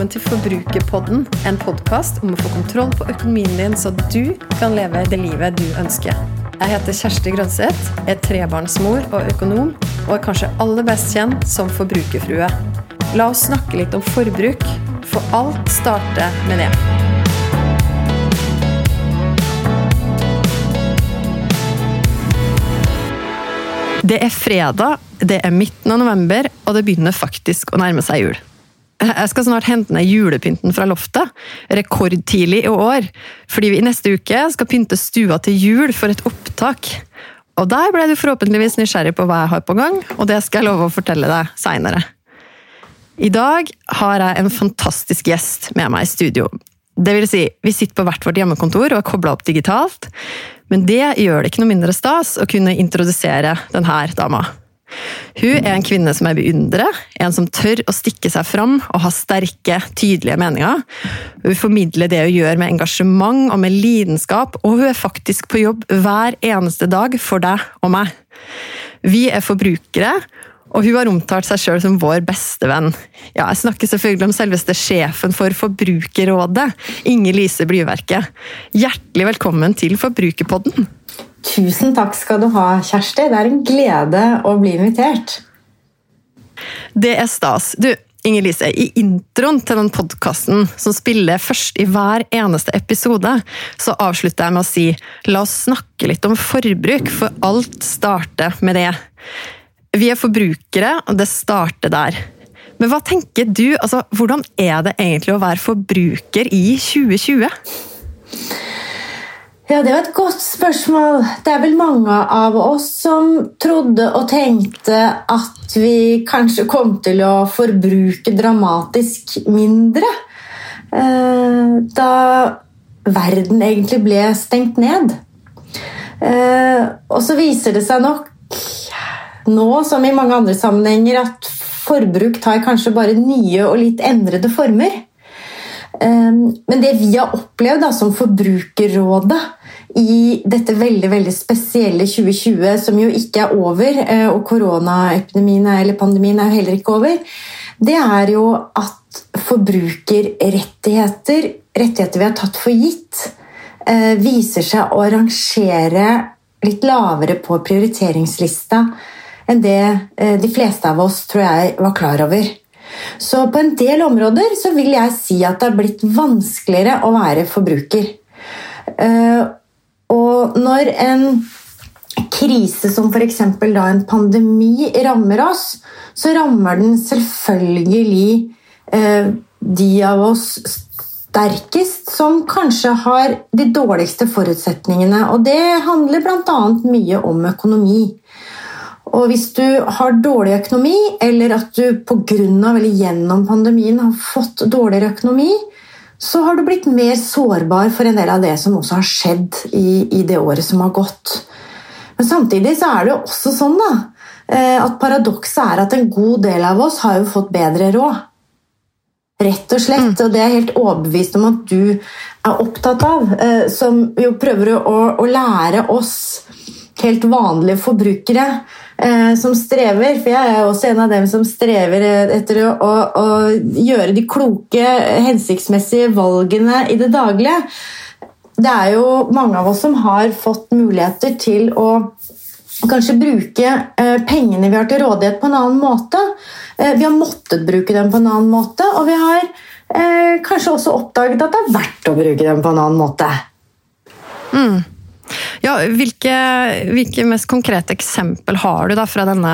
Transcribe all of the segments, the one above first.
velkommen til Forbrukerpodden, en podkast om å få kontroll på økonomien din, så du kan leve det livet du ønsker. Jeg heter Kjersti Grønseth, er trebarnsmor og økonom, og er kanskje aller best kjent som forbrukerfrue. La oss snakke litt om forbruk, for alt starter med det. Det er fredag, det er midten av november, og det begynner faktisk å nærme seg jul. Jeg skal snart hente ned julepynten fra loftet, rekordtidlig i år, fordi vi i neste uke skal pynte stua til jul for et opptak. Og der ble du forhåpentligvis nysgjerrig på hva jeg har på gang, og det skal jeg love å fortelle deg seinere. I dag har jeg en fantastisk gjest med meg i studio. Det vil si, vi sitter på hvert vårt hjemmekontor og er kobla opp digitalt, men det gjør det ikke noe mindre stas å kunne introdusere denne dama. Hun er en kvinne som jeg beundrer, en som tør å stikke seg fram og ha sterke, tydelige meninger. Hun formidler det hun gjør med engasjement og med lidenskap, og hun er faktisk på jobb hver eneste dag for deg og meg. Vi er forbrukere, og hun har omtalt seg sjøl som vår beste venn. Ja, jeg snakker selvfølgelig om selveste sjefen for Forbrukerrådet, Inger Lise Blyverket. Hjertelig velkommen til Forbrukerpodden! Tusen takk skal du ha, Kjersti. Det er en glede å bli invitert. Det er stas. Du, Inger Lise, i introen til den podkasten som spiller først i hver eneste episode, så avslutter jeg med å si la oss snakke litt om forbruk, for alt starter med det. Vi er forbrukere, og det starter der. Men hva tenker du, altså, hvordan er det egentlig å være forbruker i 2020? Ja, Det var et godt spørsmål. Det er vel mange av oss som trodde og tenkte at vi kanskje kom til å forbruke dramatisk mindre. Eh, da verden egentlig ble stengt ned. Eh, og så viser det seg nok nå, som i mange andre sammenhenger, at forbruk tar kanskje bare nye og litt endrede former. Eh, men det vi har opplevd da, som Forbrukerrådet, i dette veldig veldig spesielle 2020, som jo ikke er over, eh, og koronaepidemien eller pandemien er jo heller ikke over, det er jo at forbrukerrettigheter, rettigheter vi har tatt for gitt, eh, viser seg å rangere litt lavere på prioriteringslista enn det eh, de fleste av oss tror jeg var klar over. Så på en del områder så vil jeg si at det har blitt vanskeligere å være forbruker. Og når en krise som f.eks. en pandemi rammer oss, så rammer den selvfølgelig eh, de av oss sterkest som kanskje har de dårligste forutsetningene. Og det handler bl.a. mye om økonomi. Og hvis du har dårlig økonomi, eller at du pga. eller gjennom pandemien har fått dårligere økonomi, så har du blitt mer sårbar for en del av det som også har skjedd i, i det året som har gått. Men samtidig så er det jo også sånn da, eh, at paradokset er at en god del av oss har jo fått bedre råd. Rett og slett. Mm. Og det er jeg helt overbevist om at du er opptatt av. Eh, som jo prøver å, å lære oss helt vanlige forbrukere eh, som strever. For jeg er også en av dem som strever etter å, å, å, gjøre de kloke, hensiktsmessige valgene i det daglige. Det er jo mange av oss som har fått muligheter til å kanskje bruke eh, pengene vi har til rådighet, på en annen måte. Eh, vi har måttet bruke dem på en annen måte, og vi har eh, kanskje også oppdaget at det er verdt å bruke dem på en annen måte. Mm. Ja, hvilke, hvilke, mest konkrete eksempel har du da fra denne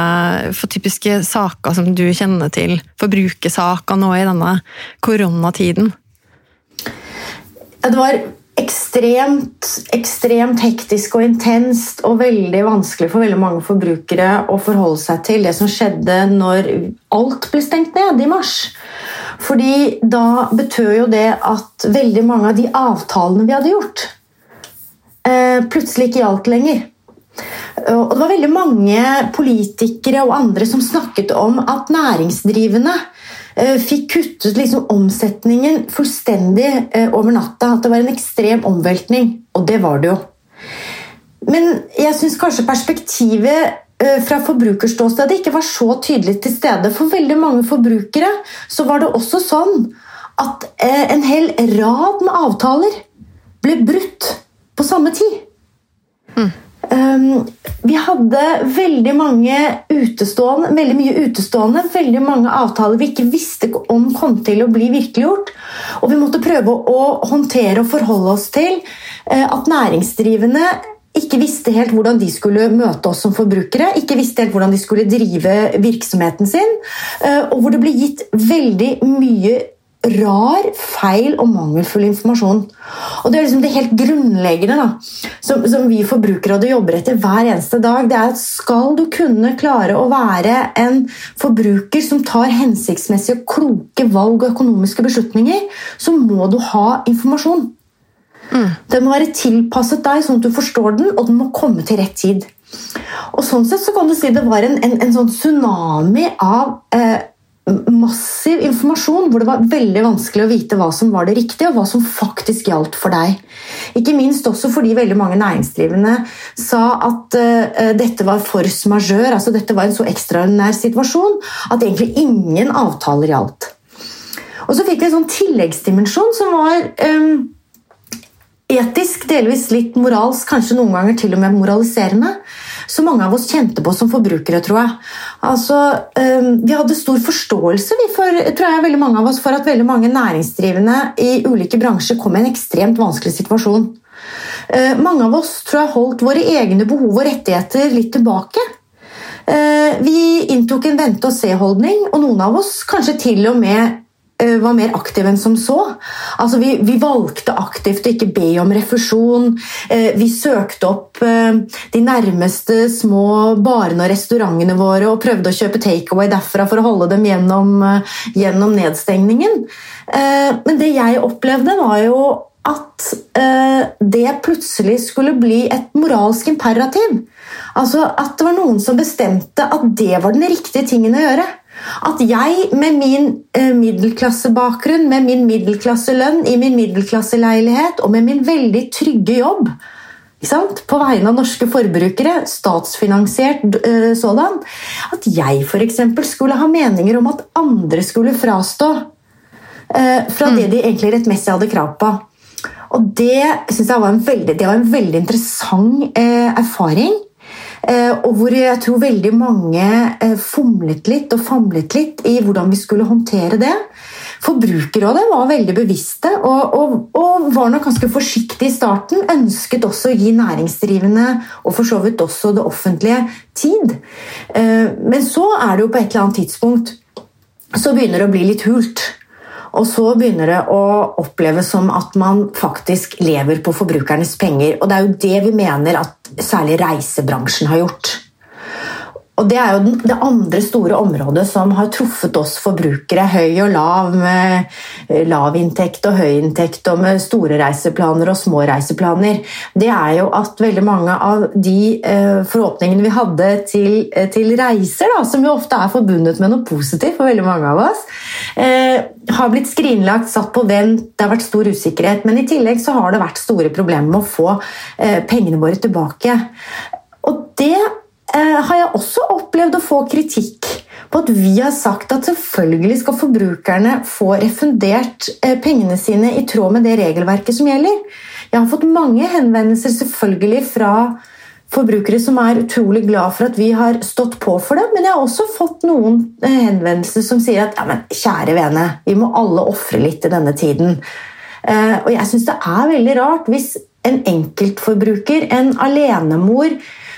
for typiske saker som du kjenner til? Forbrukersaker nå i denne koronatiden? Det var ekstremt, ekstremt hektisk og intenst og veldig vanskelig for veldig mange forbrukere å forholde seg til det som skjedde når alt ble stengt ned i mars. Fordi da betød jo det at veldig mange av de avtalene vi hadde gjort, plutselig ikke gjaldt lenger. Og det var veldig mange politikere og andre som snakket om at næringsdrivende eh, fikk kuttet liksom omsetningen fullstendig eh, over natta. At det var en ekstrem omveltning. Og det var det jo. Men jeg syns kanskje perspektivet fra forbrukerståstedet ikke var så tydelig til stede. For veldig mange forbrukere så var det også sånn at eh, en hel rad med avtaler ble brutt på samme tid. Mm. Um, vi hadde veldig mange utestående, veldig mye utestående, veldig mange avtaler vi ikke visste om kom til å bli virkeliggjort. Og vi måtte prøve å håndtere og forholde oss til uh, at næringsdrivende ikke visste helt hvordan de skulle møte oss som forbrukere, ikke visste helt hvordan de skulle drive virksomheten sin, uh, og hvor det ble gitt veldig mye rar, feil og mangelfull informasjon. Og Det er liksom det helt grunnleggende da, som, som vi forbrukere jobber etter hver eneste dag. det er at Skal du kunne klare å være en forbruker som tar hensiktsmessige og kloke valg og økonomiske beslutninger, så må du ha informasjon. Mm. Den må være tilpasset deg, sånn at du forstår den, og den må komme til rett tid. Og sånn sett så kan du si Det var en, en, en sånn tsunami av eh, massiv informasjon hvor det var veldig vanskelig å vite hva som var det riktige, og hva som faktisk gjaldt for deg. Ikke minst også fordi veldig mange næringsdrivende sa at uh, dette var force majeure, altså dette var en så ekstraordinær situasjon at egentlig ingen avtaler gjaldt. Og så fikk vi en sånn tilleggsdimensjon som var um, etisk, delvis litt moralsk, kanskje noen ganger til og med moraliserende som mange av oss kjente på som forbrukere, tror jeg. Altså, ehm, vi hadde stor forståelse for, tror jeg, veldig mange av oss, for at veldig mange næringsdrivende i ulike bransjer kom i en ekstremt vanskelig situasjon. Eh, mange av oss tror jeg holdt våre egne behov og rettigheter litt tilbake. Eh, vi inntok en vente-og-se-holdning, og noen av oss kanskje til og med var mer aktiv enn som så. Altså, vi, vi, valgte aktivt å ikke be om refusjon. Eh, vi søkte opp eh, de nærmeste små barene og restaurantene våre og prøvde å kjøpe takeaway derfra for å holde dem gjennom, gjennom nedstengningen. Men det jeg opplevde, var jo at det plutselig skulle bli et moralsk imperativ. Altså At det var noen som bestemte at det var den riktige tingen å gjøre. At jeg med min eh, middelklassebakgrunn, med min middelklasselønn, i min middelklasseleilighet og med min veldig trygge jobb på vegne av norske forbrukere, statsfinansiert uh, sådan, at jeg f.eks. skulle ha meninger om at andre skulle frastå uh, fra mm. det de egentlig rettmessig hadde krav på. Og det synes jeg var en veldig, var en veldig interessant erfaring. Eh, og hvor jeg tror veldig mange eh, fomlet litt og famlet litt i hvordan vi skulle håndtere det. Forbrukerrådet var veldig bevisste og, og, og, var nok ganske forsiktige i starten. Ønsket også å gi næringsdrivende og for så vidt også det offentlige tid. Eh, men så er det jo på et eller annet tidspunkt så begynner det å bli litt hult. Og så begynner det å oppleves som at man faktisk lever på forbrukernes penger. Og det er jo det vi mener at særlig reisebransjen har gjort. Og Det er jo det andre store området som har truffet oss forbrukere, høy og lav, med eh, lav inntekt og høy inntekt, og med store reiseplaner og små reiseplaner. Det er jo at veldig mange av de eh, forhåpningene vi hadde til, eh, til reiser, da, som jo ofte er forbundet med noe positivt for veldig mange av oss, har blitt skrinlagt, satt på vent, det har vært stor usikkerhet. Men i tillegg så har det vært store problemer med å få pengene våre tilbake. Og det har jeg også opplevd å få kritikk på at vi har sagt at selvfølgelig skal forbrukerne få refundert eh, pengene sine i tråd med det regelverket som gjelder. Jeg har fått mange henvendelser selvfølgelig fra forbrukere som er utrolig glad for at vi har stått på for dem, men jeg har også fått noen eh, henvendelser som sier at ja, men kjære vene, vi må alle ofre litt i denne tiden. Og jeg syns det er veldig rart hvis en enkeltforbruker, en alenemor,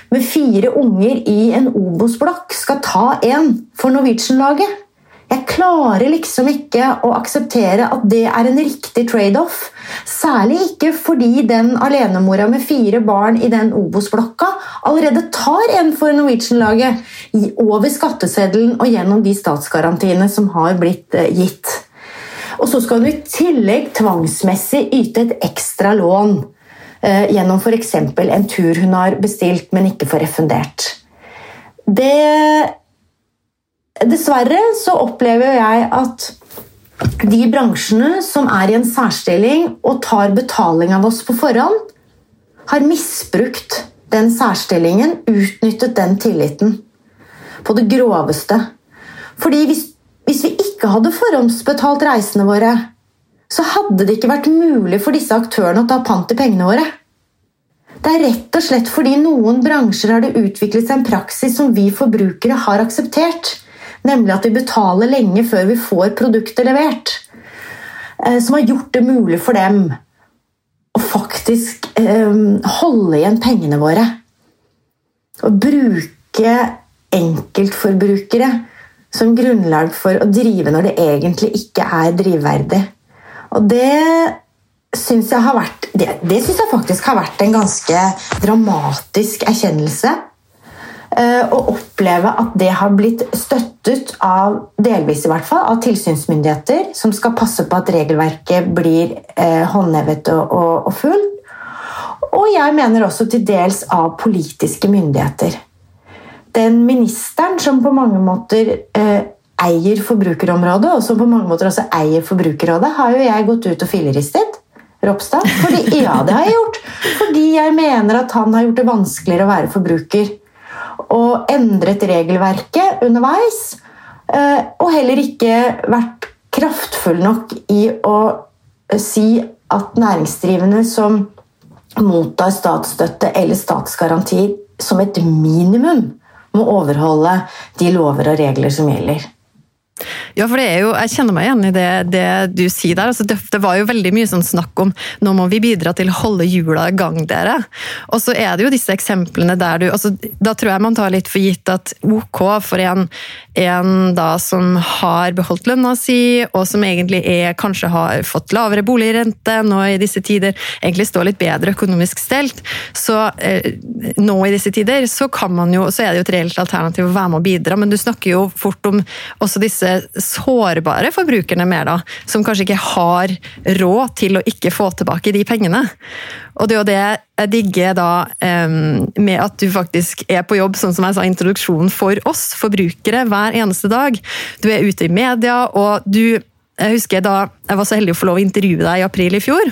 med fire unger i en Obos-blokk skal ta en for Norwegian-laget. Jeg klarer liksom ikke å akseptere at det er en riktig trade-off. Særlig ikke fordi den alenemora med fire barn i den Obos-blokka allerede tar en for Norwegian-laget over skatteseddelen og gjennom de statsgarantiene som har blitt eh, gitt. Og så skal du i tillegg tvangsmessig yte et ekstra lån. Eh, gjennom f.eks. en tur hun har bestilt, men ikke får refundert. Det Dessverre så opplever jeg at de bransjene som er i en særstilling og tar betaling av oss på forhånd, har misbrukt den særstillingen, utnyttet den tilliten på det groveste. Fordi hvis, hvis vi ikke hadde forhåndsbetalt reisene våre, så hadde det ikke vært mulig for disse aktørene å ta pant i pengene våre. Det er rett og slett fordi noen bransjer har det utviklet seg en praksis som vi forbrukere har akseptert, nemlig at vi betaler lenge før vi får produktet levert. Eh, som har gjort det mulig for dem å faktisk eh, holde igjen pengene våre. Å bruke enkeltforbrukere som grunnlag for å drive når det egentlig ikke er drivverdig. Og det syns jeg har vært det, det synes jeg faktisk har vært en ganske dramatisk erkjennelse. Eh, å oppleve at det har blitt støttet av, delvis i hvert fall, av tilsynsmyndigheter, som skal passe på at regelverket blir eh, håndhevet og, og, og fullt. Og jeg mener også til dels av politiske myndigheter. Den ministeren som på mange måter eh, eier forbrukerområdet, og som på mange måter også eier Forbrukerrådet, har jo jeg gått ut og filleristet. Ropstad. Fordi, ja, det har jeg gjort. Fordi jeg mener at han har gjort det vanskeligere å være forbruker. Og endret regelverket underveis. Eh, og heller ikke vært kraftfull nok i å eh, si at næringsdrivende som mottar statsstøtte eller statsgarantier som et minimum må overholde de lover og regler som gjelder. Ja, for det er jo, jeg kjenner meg igjen i det, det du sier der. Altså, det, det, var jo veldig mye sånn snakk om nå må vi bidra til å holde hjula i gang, dere. Og så er det jo disse eksemplene der du altså, Da tror jeg man tar litt for gitt at ok for en, en da som har beholdt lønna si, og som egentlig er, kanskje har fått lavere boligrente nå i disse tider, egentlig står litt bedre økonomisk stelt, så eh, nå i disse tider så jo, så er det jo et reelt alternativ å være med og bidra, men du snakker jo fort om også disse sårbare forbrukerne mer, da, som kanskje ikke har råd til å ikke få tilbake de pengene. Og det er jo det jeg digger da med at du faktisk er på jobb, sånn som jeg sa introduksjonen, for oss forbrukere hver eneste dag. Du er ute i media, og du Jeg husker da jeg var så heldig å få lov å intervjue deg i april i fjor.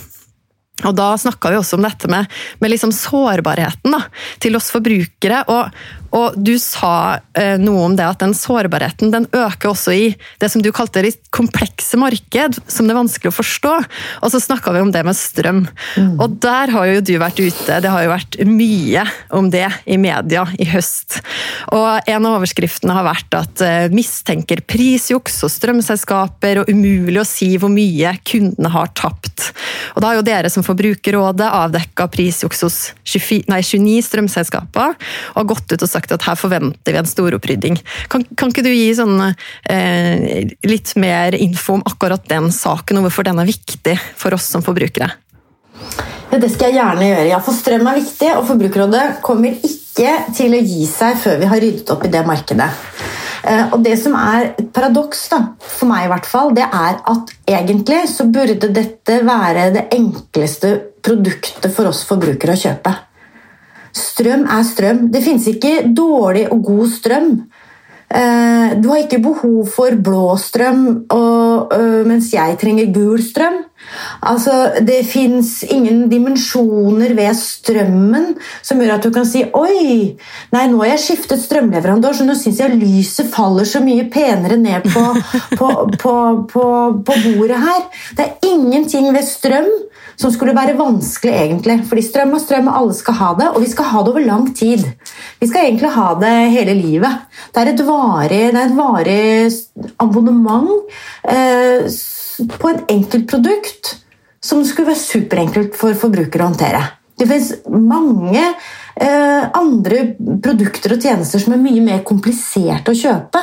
Og Da snakka vi også om dette med, med liksom sårbarheten da, til oss forbrukere. Og, og du sa eh, noe om det at den sårbarheten den øker også i det som du kalte litt komplekse marked, som det er vanskelig å forstå. Og så snakka vi om det med strøm. Mm. Og der har jo du vært ute. Det har jo vært mye om det i media i høst. Og en av overskriftene har vært at eh, mistenker prisjuks og strømselskaper, og umulig å si hvor mye kundene har tapt. Og da har jo dere som Forbrukerrådet avdekka prisjuks hos 29 strømselskaper og gått ut og sagt at her forventer vi en storopprydding. Kan, kan ikke du gi sånne, eh, litt mer info om akkurat den saken, og hvorfor den er viktig for oss som forbrukere? Ja, det skal jeg gjerne gjøre. Ja, for strøm er viktig, og Forbrukerrådet kommer ikke til å gi seg før vi har ryddet opp i det markedet. Eh, og Det som er et paradoks, da, for meg i hvert fall, det er at egentlig så burde dette være det enkleste produktet for oss forbrukere å kjøpe. Strøm er strøm. Det fins ikke dårlig og god strøm. Eh, du har ikke behov for blå strøm mens jeg trenger gul strøm. Altså, det fins ingen dimensjoner ved strømmen som gjør at du kan si Oi, nei, nå har jeg skiftet strømleverandør, så nå syns jeg lyset faller så mye penere ned på, på, på, på, bordet her. Det er ingenting ved strøm som skulle være vanskelig, egentlig. Fordi strøm og strøm, alle skal ha det, og vi skal ha det over lang tid. Vi skal egentlig ha det hele livet. Det er et varig, er et varig abonnement. Eh, på et enkeltprodukt som skulle være superenkelt for forbrukere å håndtere. Det finnes mange andre produkter og tjenester som er mye mer kompliserte å kjøpe,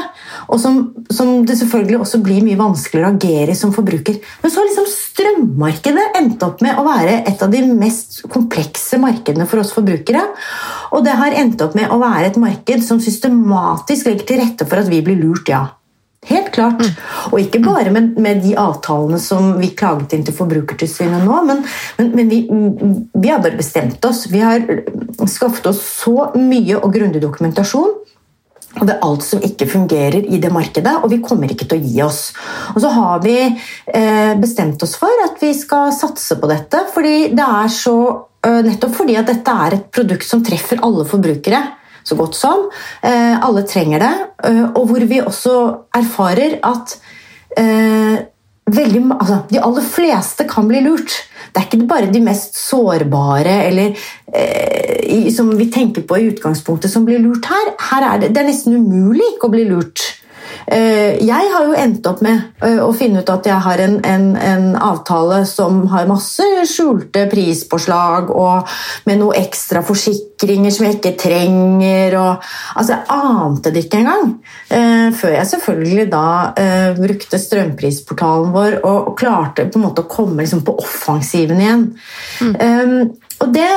og som, som, det selvfølgelig også blir mye vanskeligere å agere i som forbruker. Men så har liksom strømmarkedet endt opp med å være et av de mest komplekse markedene for oss forbrukere. Og det har endt opp med å være et marked som systematisk legger til rette for at vi blir lurt, ja. Helt klart. Mm. Og ikke bare med, med, de avtalene som vi klaget inn til Forbrukertilsynet nå, men, men, men vi, vi, har bare bestemt oss. Vi har skaffet oss så mye og grundig dokumentasjon. Og det er alt som ikke fungerer i det markedet, og vi kommer ikke til å gi oss. Og så har vi eh, bestemt oss for at vi skal satse på dette, fordi det er så, eh, nettopp fordi at dette er et produkt som treffer alle forbrukere så godt som. Eh, alle trenger det. Og hvor vi også erfarer at veldig, altså, de aller fleste kan bli lurt. Det er ikke bare de mest sårbare eller eh, som vi tenker på i utgangspunktet som blir lurt her. her er det, det er nesten umulig ikke å bli lurt. Eh, jeg har jo endt opp med eh, å finne ut at jeg har en, en, en avtale som har masse skjulte prispåslag og med noe ekstra forsikringer som jeg ikke trenger. Og, altså, jeg ante det ikke engang. Eh, før jeg selvfølgelig da brukte strømprisportalen vår og, klarte på en måte å komme liksom, på offensiven igjen. Mm. Um, og det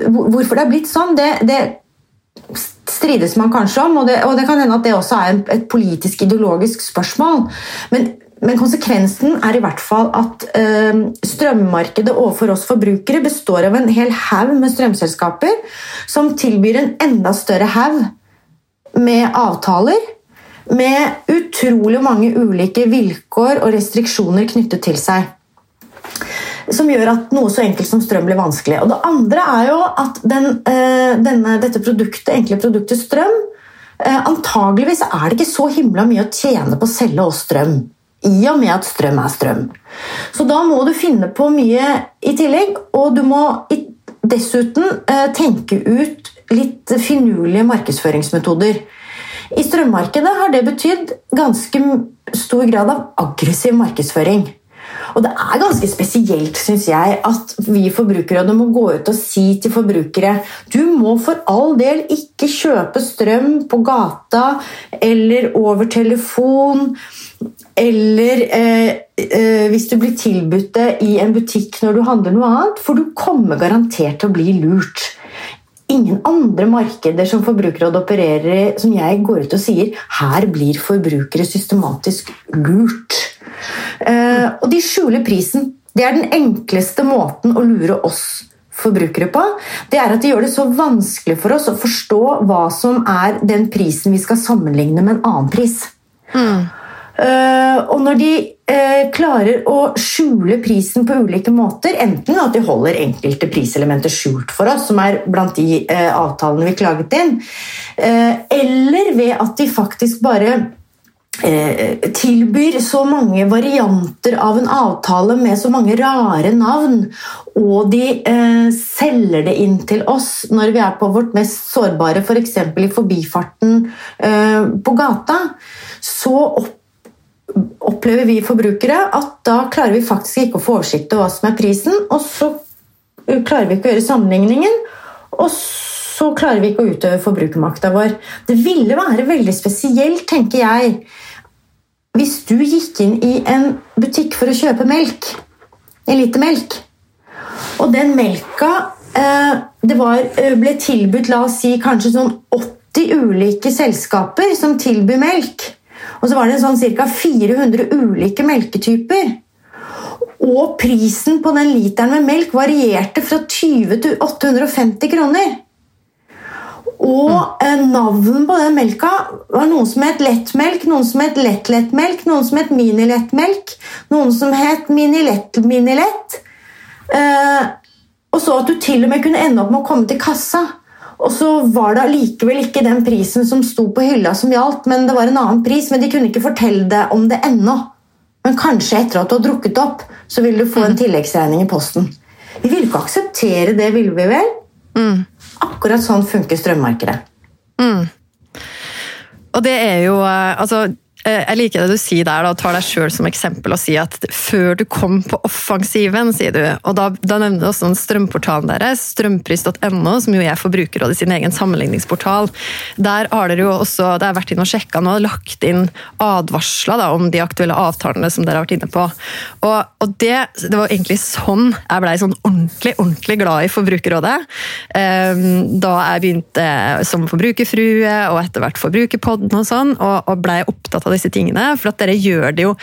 Hvorfor det har blitt sånn, det, det strides man kanskje om, og det, og det kan hende at det også er et politisk ideologisk spørsmål. Men, men konsekvensen er i hvert fall at øh, strømmarkedet overfor oss forbrukere består av en hel haug med strømselskaper som tilbyr en enda større haug med avtaler med utrolig mange ulike vilkår og restriksjoner knyttet til seg som gjør at noe så enkelt som strøm blir vanskelig. Og Det andre er jo at den, eh, denne, dette produktet, enkle produktet strøm eh, Antageligvis er det ikke så himla mye å tjene på å selge oss strøm. I og med at strøm er strøm. Så da må du finne på mye i tillegg, og du må dessuten eh, tenke ut litt finurlige markedsføringsmetoder. I strømmarkedet har det betydd ganske stor grad av aggressiv markedsføring. Og det er ganske spesielt, syns jeg, at vi forbrukere må gå ut og si til forbrukere du må for all del ikke kjøpe strøm på gata eller over telefon. Eller eh, eh, hvis du blir tilbudt det i en butikk når du handler noe annet, for du kommer garantert til å bli lurt ingen andre markeder som Forbrukerrådet opererer i, som jeg går ut og sier her blir forbrukere systematisk lurt. Eh, og de skjuler prisen. Det er den enkleste måten å lure oss forbrukere på. Det er at de gjør det så vanskelig for oss å forstå hva som er den prisen vi skal sammenligne med en annen pris. Mm. Uh, og når de uh, klarer å skjule prisen på ulike måter, enten at de holder enkelte priselementer skjult for oss, som er blant de uh, avtalene vi klaget inn, eller ved at de faktisk bare tilbyr så mange varianter av en avtale med så mange rare navn, og de selger det inn til oss når vi er på vårt mest sårbare, f.eks. For i forbifarten på gata, så opp opplever vi forbrukere at da klarer vi faktisk ikke å få oversikt over hva som er prisen, og så klarer vi ikke å gjøre sammenligningen, og så klarer vi ikke å utøve forbrukermakta vår. Det ville være veldig spesielt, tenker jeg, hvis du gikk inn i en butikk for å kjøpe melk, en liter melk, og den melka eh, det var, eh, ble tilbudt la oss si, kanskje sånn 80 ulike selskaper som tilbyr melk. Og så var det sånn ca. 400 ulike melketyper. Og prisen på den literen med melk varierte fra 20 til 850 kroner. Og eh, navnet på den melka var noen som het lettmelk, noen som het lett-lettmelk, noen som het mini-lettmelk, noen som het mini-lett-mini-lett. Eh, og så at du til og med kunne ende opp med å komme til kassa og så var det allikevel ikke den prisen som sto på hylla som gjaldt, men det var en annen pris. Men de kunne ikke fortelle deg om det ennå. Men kanskje etter at du har drukket opp, så vil du få en mm. tilleggsregning i posten. Vi vil ikke akseptere det, ville vi vel? Mm. Akkurat sånn funker strømmarkedet. Mm. Og det er jo eh, altså jeg liker det du sier der, da, tar deg sjøl som eksempel og sier at før du kom på offensiven, sier du. Og da, da nevner du også den strømportalen deres, strømpris.no, som jo er Forbrukerrådet sin egen sammenligningsportal. Der har dere jo også det har vært inn og sjekka nå, lagt inn advarsler da, om de aktuelle avtalene som dere har vært inne på. Og, og det, det, var egentlig sånn jeg blei sånn ordentlig, ordentlig glad i Forbrukerrådet. Um, da jeg begynte som forbrukerfrue og etter hvert Forbrukerpodden og sånn, og, og blei opptatt av av disse tingene. For at dere gjør det jo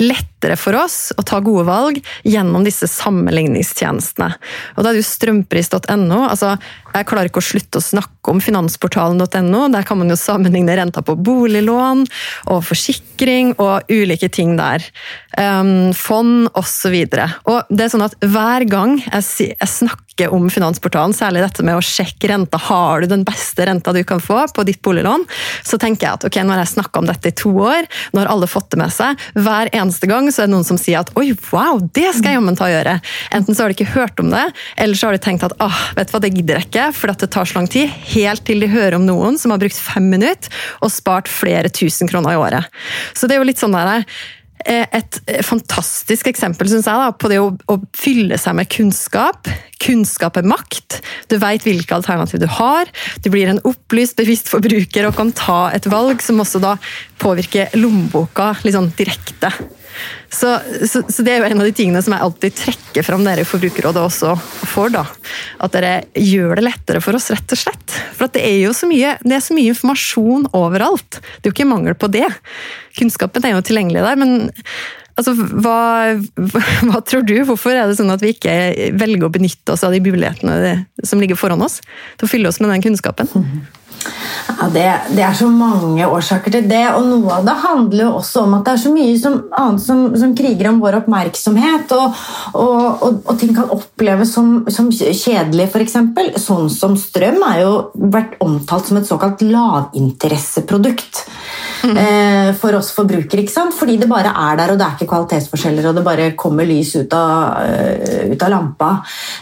lettere for oss å ta gode valg gjennom disse sammenligningstjenestene. Og da er det jo strømpris.no. altså Jeg klarer ikke å slutte å snakke snakke om finansportalen.no. Der kan man jo sammenligne renta på boliglån og forsikring og ulike ting der. Um, fond osv. Sånn at hver gang jeg snakker om Finansportalen, særlig dette med å sjekke renta, har du den beste renta du kan få på ditt boliglån, så tenker jeg at ok, nå har jeg snakka om dette i to år, nå har alle fått det med seg. Hver eneste gang så er det noen som sier at oi, wow, det skal jeg jammen ta og gjøre. Enten så har de ikke hørt om det, eller så har de tenkt at ah, vet du hva, det gidder jeg ikke, for det tar så lang tid. Helt til de hører om noen som har brukt fem minutter og spart flere tusen kroner i året. Så det er jo litt sånn der Eh, et fantastisk eksempel synes jeg, da, på det å, å, fylle seg med kunnskap. Kunnskap er makt. Du vet hvilke alternativ du har. Du blir en opplyst, bevisst forbruker og kan ta et valg som også da påvirker lommeboka sånn direkte. Så, så, så, det er jo en av de tingene som jeg alltid trekker fram dere i Forbrukerrådet også for. da. At dere gjør det lettere for oss, rett og slett. For det er jo så mye, så mye informasjon overalt. Det er jo ikke mangel på det. Kunnskapen er jo tilgjengelig der, men altså, hva, hva, tror du? Hvorfor er det sånn at vi ikke velger å benytte oss av de mulighetene som ligger foran oss, til å fylle oss med den kunnskapen? Mm -hmm. Ja, det, det, er så mange årsaker til det, og noe av det handler jo også om at det er så mye som, annet som, som kriger om vår oppmerksomhet, og, og, og, og ting kan oppleves som, som kjedelig, f.eks. Sånn som strøm er jo vært omtalt som et såkalt lavinteresseprodukt. Eh, for oss forbrukere, ikke sant? fordi det bare er der, og det er ikke kvalitetsforskjeller, og det bare kommer lys ut av, uh, ut av lampa.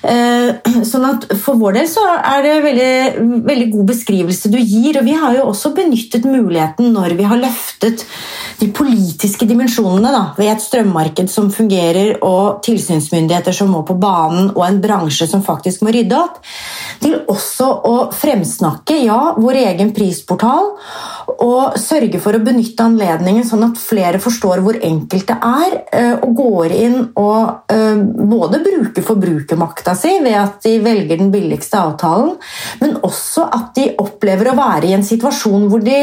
Eh, sånn at For vår del så er det veldig, veldig god beskrivelse du gir. Og vi har jo også benyttet muligheten når vi har løftet de politiske dimensjonene da, ved et strømmarked som fungerer, og tilsynsmyndigheter som må på banen, og en bransje som faktisk må rydde opp, til også å fremsnakke ja, vår egen prisportal og sørge for å benytte anledningen sånn at flere forstår hvor enkelt det er, eh, og går inn og eh, både bruker forbrukermakta si ved at de velger den billigste avtalen, men også at de opplever å være i en situasjon hvor de,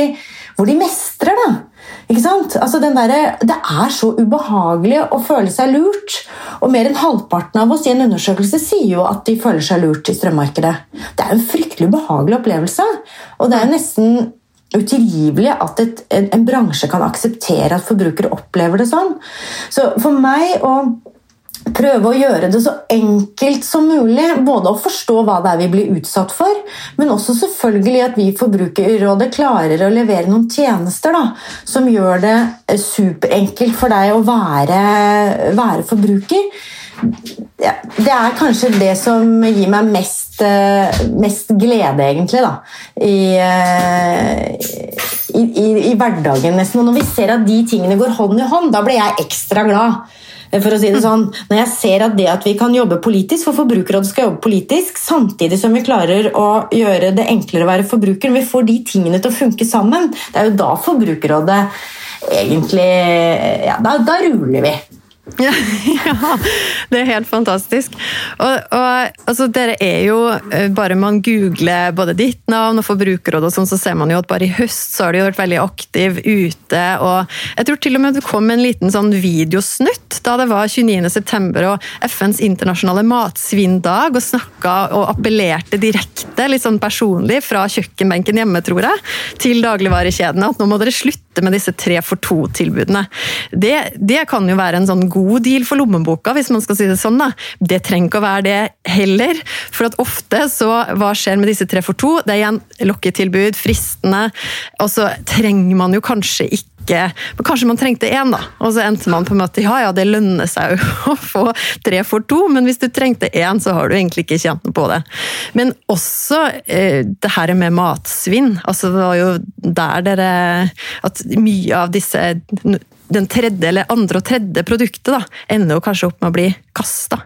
hvor de mestrer. det. Ikke sant? Altså der, det er så ubehagelig å føle seg lurt. Og mer enn halvparten av oss i en undersøkelse sier jo at de føler seg lurt i strømmarkedet. Det er en fryktelig ubehagelig opplevelse. Og det er nesten utilgivelig at et, en, en, bransje kan akseptere at forbrukere opplever det sånn. Så for meg å prøve å gjøre det så enkelt som mulig, både å forstå hva det er vi blir utsatt for, men også selvfølgelig at vi i Forbrukerrådet klarer å levere noen tjenester da, som gjør det superenkelt for deg å være, være forbruker ja, det er kanskje det som gir meg mest, eh, mest glede, egentlig, da. I, eh, i, i, I, hverdagen, nesten. Og når vi ser at de tingene går hånd i hånd, da blir jeg ekstra glad. For å si det sånn, Når jeg ser at det at vi kan jobbe politisk, for Forbrukerrådet skal jobbe politisk, samtidig som vi klarer å gjøre det enklere å være forbruker, vi får de tingene til å funke sammen, det er jo da Forbrukerrådet egentlig ja, da, da ruler vi. Ja, ja, det er helt fantastisk. Og, og altså, dere er jo eh, Bare man googler både ditt navn og Forbrukerrådet, sånn, så ser man jo at bare i høst så har du vært veldig aktiv ute. og Jeg tror til og med du kom en liten sånn videosnutt da det var 29.9. og FNs internasjonale matsvinndag, og snakka og appellerte direkte, litt sånn personlig, fra kjøkkenbenken hjemme, tror jeg, til dagligvarekjedene at nå må dere slutte med disse tre for to-tilbudene. Det, det kan jo være en sånn god god deal for lommeboka, hvis man skal si det sånn. da. Det trenger ikke å være det heller. For at ofte så, hva skjer med disse tre for to? Det er igjen lokketilbud, fristende, og så trenger man jo kanskje ikke men Kanskje man trengte én, da, og så endte man på en måte ja ja, det lønner seg jo å få tre for to, men hvis du trengte én, så har du egentlig ikke kjent noe på det. Men også eh, det her med matsvinn. altså Det var jo der dere At mye av disse den tredje eller andre og tredje produktet da, ender jo kanskje opp med å bli kasta.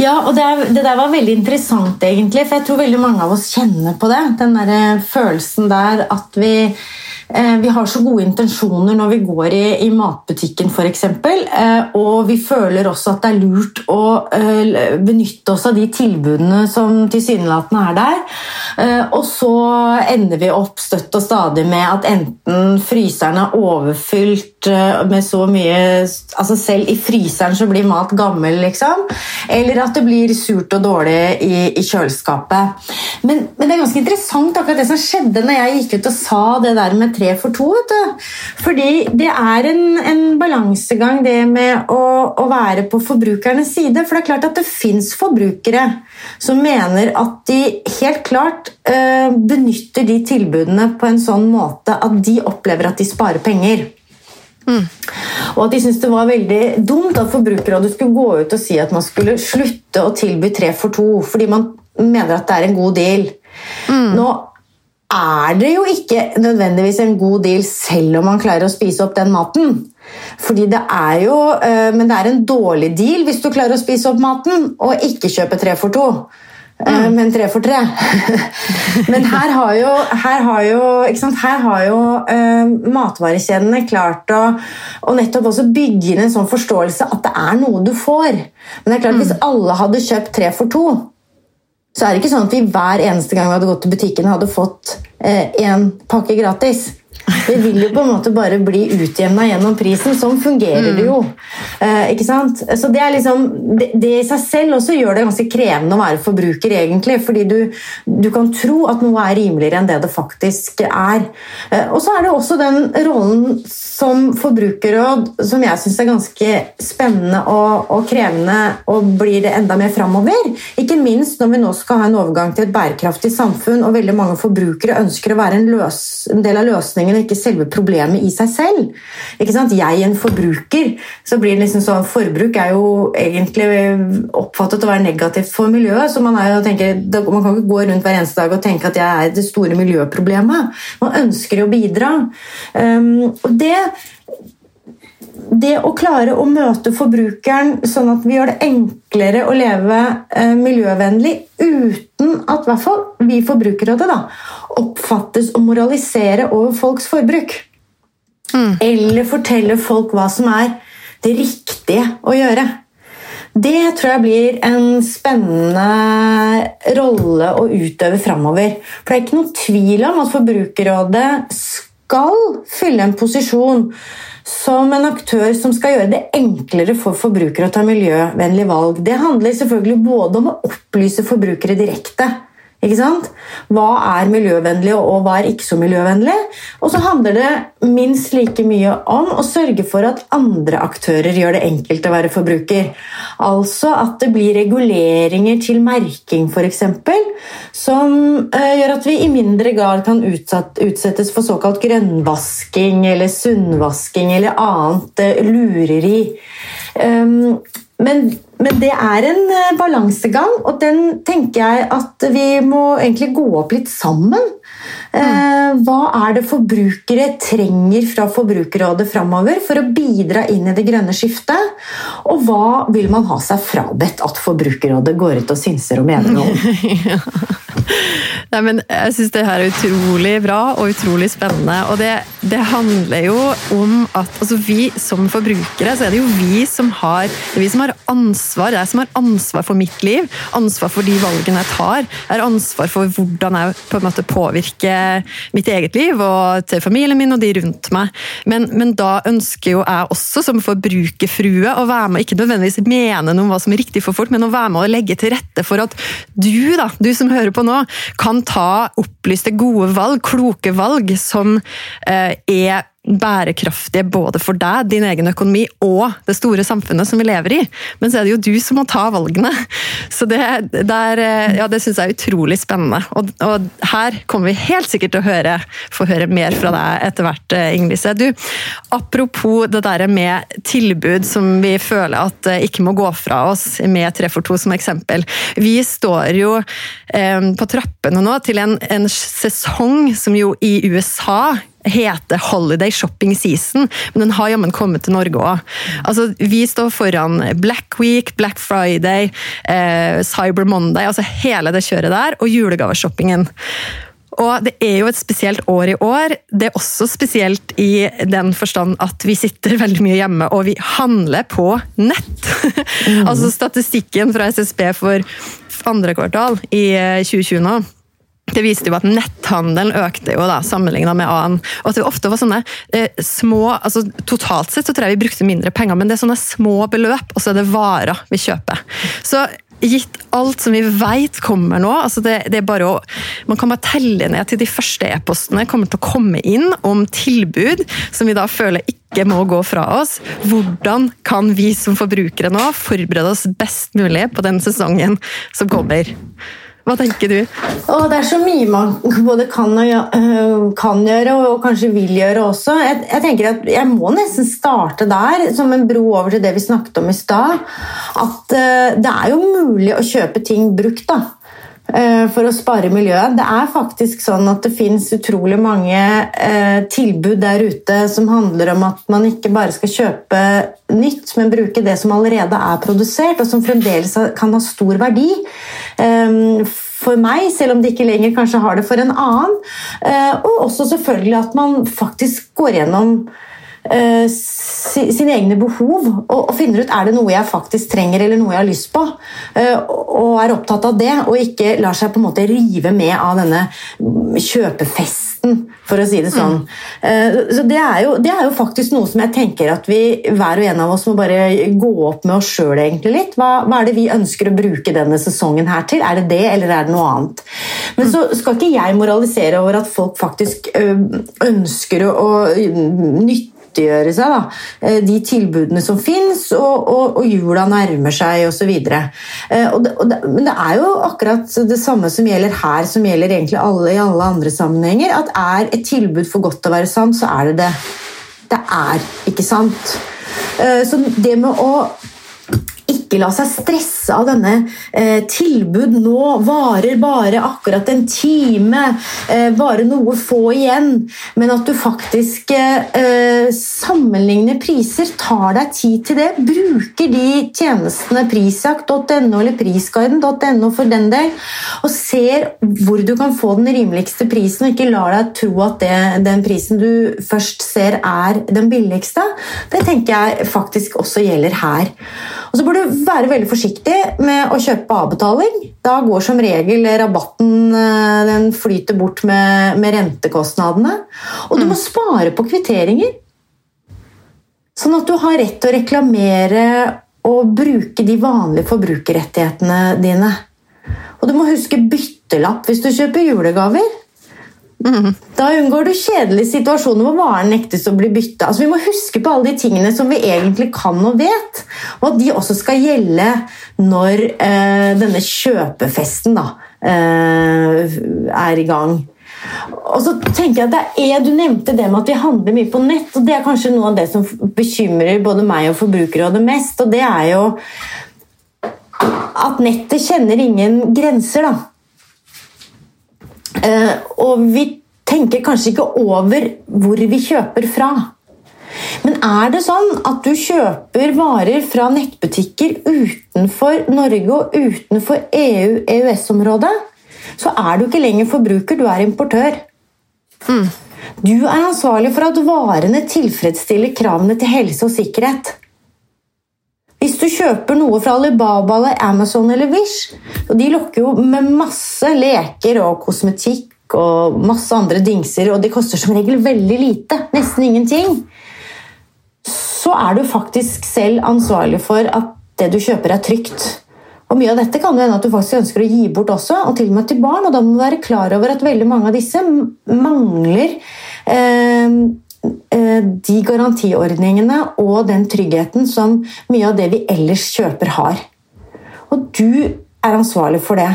Ja, og det, det, der var veldig interessant, egentlig. For jeg tror veldig mange av oss kjenner på det. Den der følelsen der at vi eh, vi har så gode intensjoner når vi går i, i matbutikken f.eks., eh, og vi føler også at det er lurt å eh, benytte oss av de tilbudene som tilsynelatende er der. Eh, og så ender vi opp støtt og stadig med at enten fryseren er overfylt eh, med så mye altså Selv i fryseren så blir mat gammel, liksom. Eller at det blir surt og dårlig i, i kjøleskapet. Men, men, det er ganske interessant akkurat det som skjedde når jeg gikk ut og sa det der med tre for to. vet du. Fordi det er en, en balansegang, det med å, å, være på forbrukernes side. For det er klart at det fins forbrukere som mener at de helt klart øh, benytter de tilbudene på en sånn måte at de opplever at de sparer penger. Mm. Og at de syntes det var veldig dumt at Forbrukerrådet skulle gå ut og si at man skulle slutte å tilby tre for to, fordi man mener at det er en god deal. Mm. Nå er det jo ikke nødvendigvis en god deal selv om man klarer å spise opp den maten. Fordi det er jo, øh, Men det er en dårlig deal hvis du klarer å spise opp maten og ikke kjøpe tre for to. Eh, mm. men tre for tre. men her har jo, her har jo, her har jo uh, matvarekjedene klart å, og nettopp også bygge inn en sånn forståelse at det er noe du får. Men det er klart mm. hvis alle hadde kjøpt tre for to, så er det ikke sånn at vi hver eneste gang vi hadde gått til butikken, hadde fått én eh, pakke gratis. Det vil jo på en måte bare bli utjevna gjennom prisen. Sånn fungerer det jo. Eh, ikke sant? Så det, er liksom, det, det, i seg selv også gjør det ganske krevende å være forbruker, egentlig. Fordi du, du kan tro at noe er rimeligere enn det det faktisk er. Eh, og så er det også den rollen som forbrukerråd som jeg syns er ganske spennende og, og, krevende, og blir det enda mer framover. Ikke minst når vi nå skal ha en overgang til et bærekraftig samfunn, og veldig mange forbrukere ønsker å være en, løs, en del av løsningen ikke selve problemet i seg selv. Ikke sant? Jeg en forbruker, så blir det liksom sånn Forbruk er jo egentlig oppfattet å være negativt for miljøet. så Man, tenker, man kan ikke gå rundt hver eneste dag og tenke at jeg er det store miljøproblemet. Man ønsker å bidra. Um, og det det å klare å møte forbrukeren sånn at vi gjør det enklere å leve eh, miljøvennlig uten at hvert fall vi Forbrukerrådet da, oppfattes å moralisere over folks forbruk. Mm. Eller fortelle folk hva som er det riktige å gjøre. Det tror jeg blir en spennende rolle å utøve framover. For det er ikke noen tvil om at Forbrukerrådet skal fylle en posisjon som en aktør som skal gjøre det enklere for forbrukere å ta miljøvennlige valg. Det handler selvfølgelig både om å opplyse forbrukere direkte? Hva er miljøvennlig, og hva er ikke så miljøvennlig? Og så handler det minst like mye om å sørge for at andre aktører gjør det enkelt å være forbruker. Altså at det blir reguleringer til merking, f.eks., som uh, gjør at vi i mindre grad kan utsettes for såkalt grønnvasking eller sunnvasking eller annet uh, lureri. Men, men, det er en uh, balansegang, og den tenker jeg at vi må egentlig gå opp litt sammen. Mm. hva er det forbrukere trenger fra Forbrukerrådet framover for å bidra inn i det grønne skiftet? Og hva vil man ha seg frabedt at Forbrukerrådet går ut og synser og mener noe om? Nei, men jeg syns det her er utrolig bra og utrolig spennende. Og det, det handler jo om at altså vi som forbrukere, så er det jo vi som har, vi som har ansvar. Jeg som har ansvar for mitt liv, ansvar for de valgene jeg tar. Jeg har ansvar for hvordan jeg på en måte påvirker mitt eget liv og til familien min og de rundt meg. Men, men da ønsker jo jeg også som forbrukerfrue å være med, ikke nødvendigvis mene noe om hva som er riktig for folk, men å være med og legge til rette for at du, da, du som hører på nå, kan ta opplyste, gode valg, kloke valg, som eh, er bærekraftige både for deg, din egen økonomi og det store samfunnet som vi lever i. Men så er det jo du som må ta valgene. Så det, der, ja, det syns jeg er utrolig spennende. Og, og, her kommer vi helt sikkert til å høre, få høre mer fra deg etter hvert, eh, Ingelise. Du, apropos det der med tilbud som vi føler at eh, ikke må gå fra oss, med tre for to som eksempel. Vi står jo eh, på trappene nå til en, en sesong som jo i USA heter Holiday Shopping Season, men den har jammen kommet til Norge òg. Altså, vi står foran Black Week, Black Friday, eh, Cyber Monday, altså hele det kjøret der, og julegaveshoppingen. Og det er jo et spesielt år i år. Det er også spesielt i den forstand at vi sitter veldig mye hjemme og vi handler på nett. Mm. altså Statistikken fra SSB for andre kvartal i 2020 eh, nå det viste jo at netthandelen økte jo da, sammenlignet med annen. Og at det ofte var sånne eh, små altså Totalt sett så tror jeg vi brukte mindre penger, men det er sånne små beløp, og så er det varer vi kjøper. Så gitt alt som vi vet kommer nå altså det, det, er bare å, Man kan bare telle ned til de første e-postene kommer til å komme inn om tilbud som vi da føler ikke må gå fra oss. Hvordan kan vi som forbrukere nå forberede oss best mulig på den sesongen som kommer? Hva tenker du? Og det er så mye man både kan, og, øh, kan gjøre og kanskje vil gjøre også. Jeg, jeg, tenker at jeg må nesten starte der, som en bro over til det vi snakket om i stad. At uh, det er jo mulig å kjøpe ting brukt. da øh, for å spare miljøet. Det er faktisk sånn at det fins utrolig mange eh, tilbud der ute som handler om at man ikke bare skal kjøpe nytt, men bruke det som allerede er produsert, og som fremdeles kan ha stor verdi. Ehm, for meg, selv om de ikke lenger kanskje har det for en annen. Eh, og også selvfølgelig at man faktisk går gjennom eh, sine egne behov og, finner ut er det noe jeg faktisk trenger eller noe jeg har lyst på. uh, og er opptatt av det, og ikke lar seg på en måte rive med av denne kjøpefesten, for å si det sånn. Mm. Så det er, jo, det er, jo, faktisk noe som jeg tenker at vi hver og en av oss må bare gå opp med oss sjøl litt. Hva, hva, er det vi ønsker å bruke denne sesongen her til? Er det det, eller er det noe annet? Men så skal ikke jeg moralisere over at folk faktisk ønsker å nytte nyttiggjøre seg da, eh, de tilbudene som fins, og, og, og, jula nærmer seg osv. Eh, men det er jo akkurat det samme som gjelder her, som gjelder egentlig alle i alle andre sammenhenger. At er et tilbud for godt til å være sant, så er det det. Det er ikke sant. Eh, så det med å ikke la seg stresse av denne eh, tilbud nå varer bare akkurat en time, eh, bare noe få igjen, men at du faktisk eh, sammenligner priser, tar deg tid til det, bruker de tjenestene prisjakt.no eller prisguiden.no for den del, og ser hvor du kan få den rimeligste prisen, og ikke lar deg tro at det, den prisen du først ser er den billigste. Det tenker jeg faktisk også gjelder her. Og så bør du være veldig forsiktig med å kjøpe avbetaling. Da går som regel rabatten eh, den flyter bort med, med rentekostnadene. Og du må mm. spare på kvitteringer. Sånn at du har rett til å reklamere og bruke de vanlige forbrukerrettighetene dine. Og du må huske byttelapp hvis du kjøper julegaver. Da unngår du kjedelige situasjoner hvor varen nektes å bli bytta. Altså, vi må huske på alle de tingene som vi egentlig kan og vet, og at de også skal gjelde når eh, denne kjøpefesten da, eh, er i gang. Og så tenker jeg at er, Du nevnte det med at vi handler mye på nett, og det er kanskje noe av det som bekymrer både meg og Forbrukerrådet mest. og det er jo at nettet kjenner ingen grenser. da. Eh, og vi tenker kanskje ikke over hvor vi kjøper fra. Men er det sånn at du kjøper varer fra nettbutikker utenfor Norge og utenfor EU-EØS-området, så er du ikke lenger forbruker, du er importør. Mm. Du er ansvarlig for at varene tilfredsstiller kravene til helse og sikkerhet. Du kjøper noe fra Alibaba, eller Amazon eller Wish, og de lokker jo med masse leker og kosmetikk og masse andre dingser, og de koster som regel veldig lite, nesten ingenting, så er du faktisk selv ansvarlig for at det du kjøper, er trygt. Og Mye av dette kan jo hende at du faktisk ønsker å gi bort også, og til og med til barn. og Da må du være klar over at veldig mange av disse mangler Eh, de garantiordningene og den tryggheten som mye av det vi ellers kjøper, har. Og du er ansvarlig for det.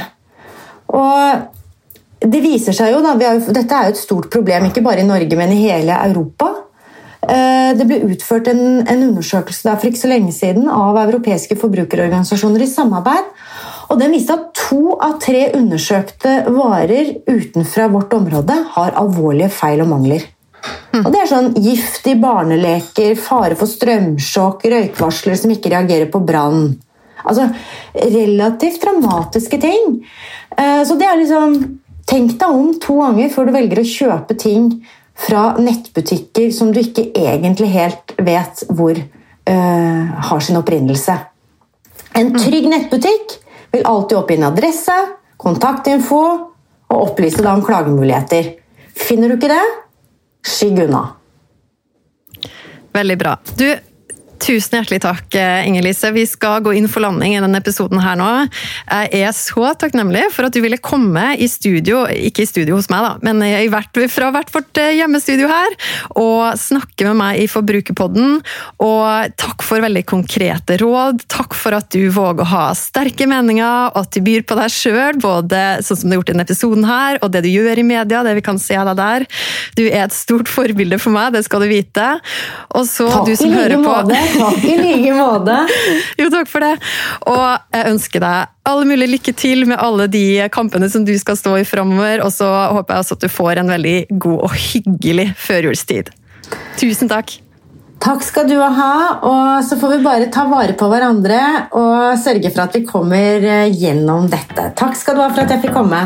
Og det viser seg jo, da, Dette er jo et stort problem, ikke bare i Norge, men i hele Europa. Eh, det ble utført en, en undersøkelse der for ikke så lenge siden av europeiske forbrukerorganisasjoner i samarbeid. og Den viste at to av tre undersøkte varer utenfra vårt område har alvorlige feil og mangler. Og det er sånn gift i barneleker, fare for strømsjokk, røykvarsler som ikke reagerer på brann. Altså relativt dramatiske ting. Eh, så det er liksom tenk deg om to ganger før du velger å kjøpe ting fra nettbutikker som du ikke egentlig helt vet hvor uh, har sin opprinnelse. En trygg nettbutikk vil alltid oppgi en adresse, kontaktinfo og opplyse deg om klagemuligheter. Finner du ikke det, skygg unna. Veldig bra. Du, Tusen hjertelig takk, Inger-Lise. Vi skal gå inn for landing i denne episoden her nå. Jeg er så takknemlig for at du ville komme i studio, ikke i studio hos meg, da, men hvert, fra hvert vårt eh, hjemmestudio her, og snakke med meg i Forbrukerpodden. Og takk for veldig konkrete råd. Takk for at du våger å ha sterke meninger, og at du byr på deg sjøl, både sånn som du har gjort i denne episoden her, og det du gjør i media, det vi kan se av deg der. Du er et stort forbilde for meg, det skal du vite. Og så Takk du som hører på måte. Takk i like måte. jo, takk for det. Og jeg ønsker deg all mulig lykke til med alle de kampene som du skal stå i framover. Og så håper jeg også at du får en veldig god og hyggelig førjulstid. Tusen takk. Takk skal du ha. Og så får vi bare ta vare på hverandre og sørge for at vi kommer gjennom dette. Takk skal du ha for at jeg fikk komme.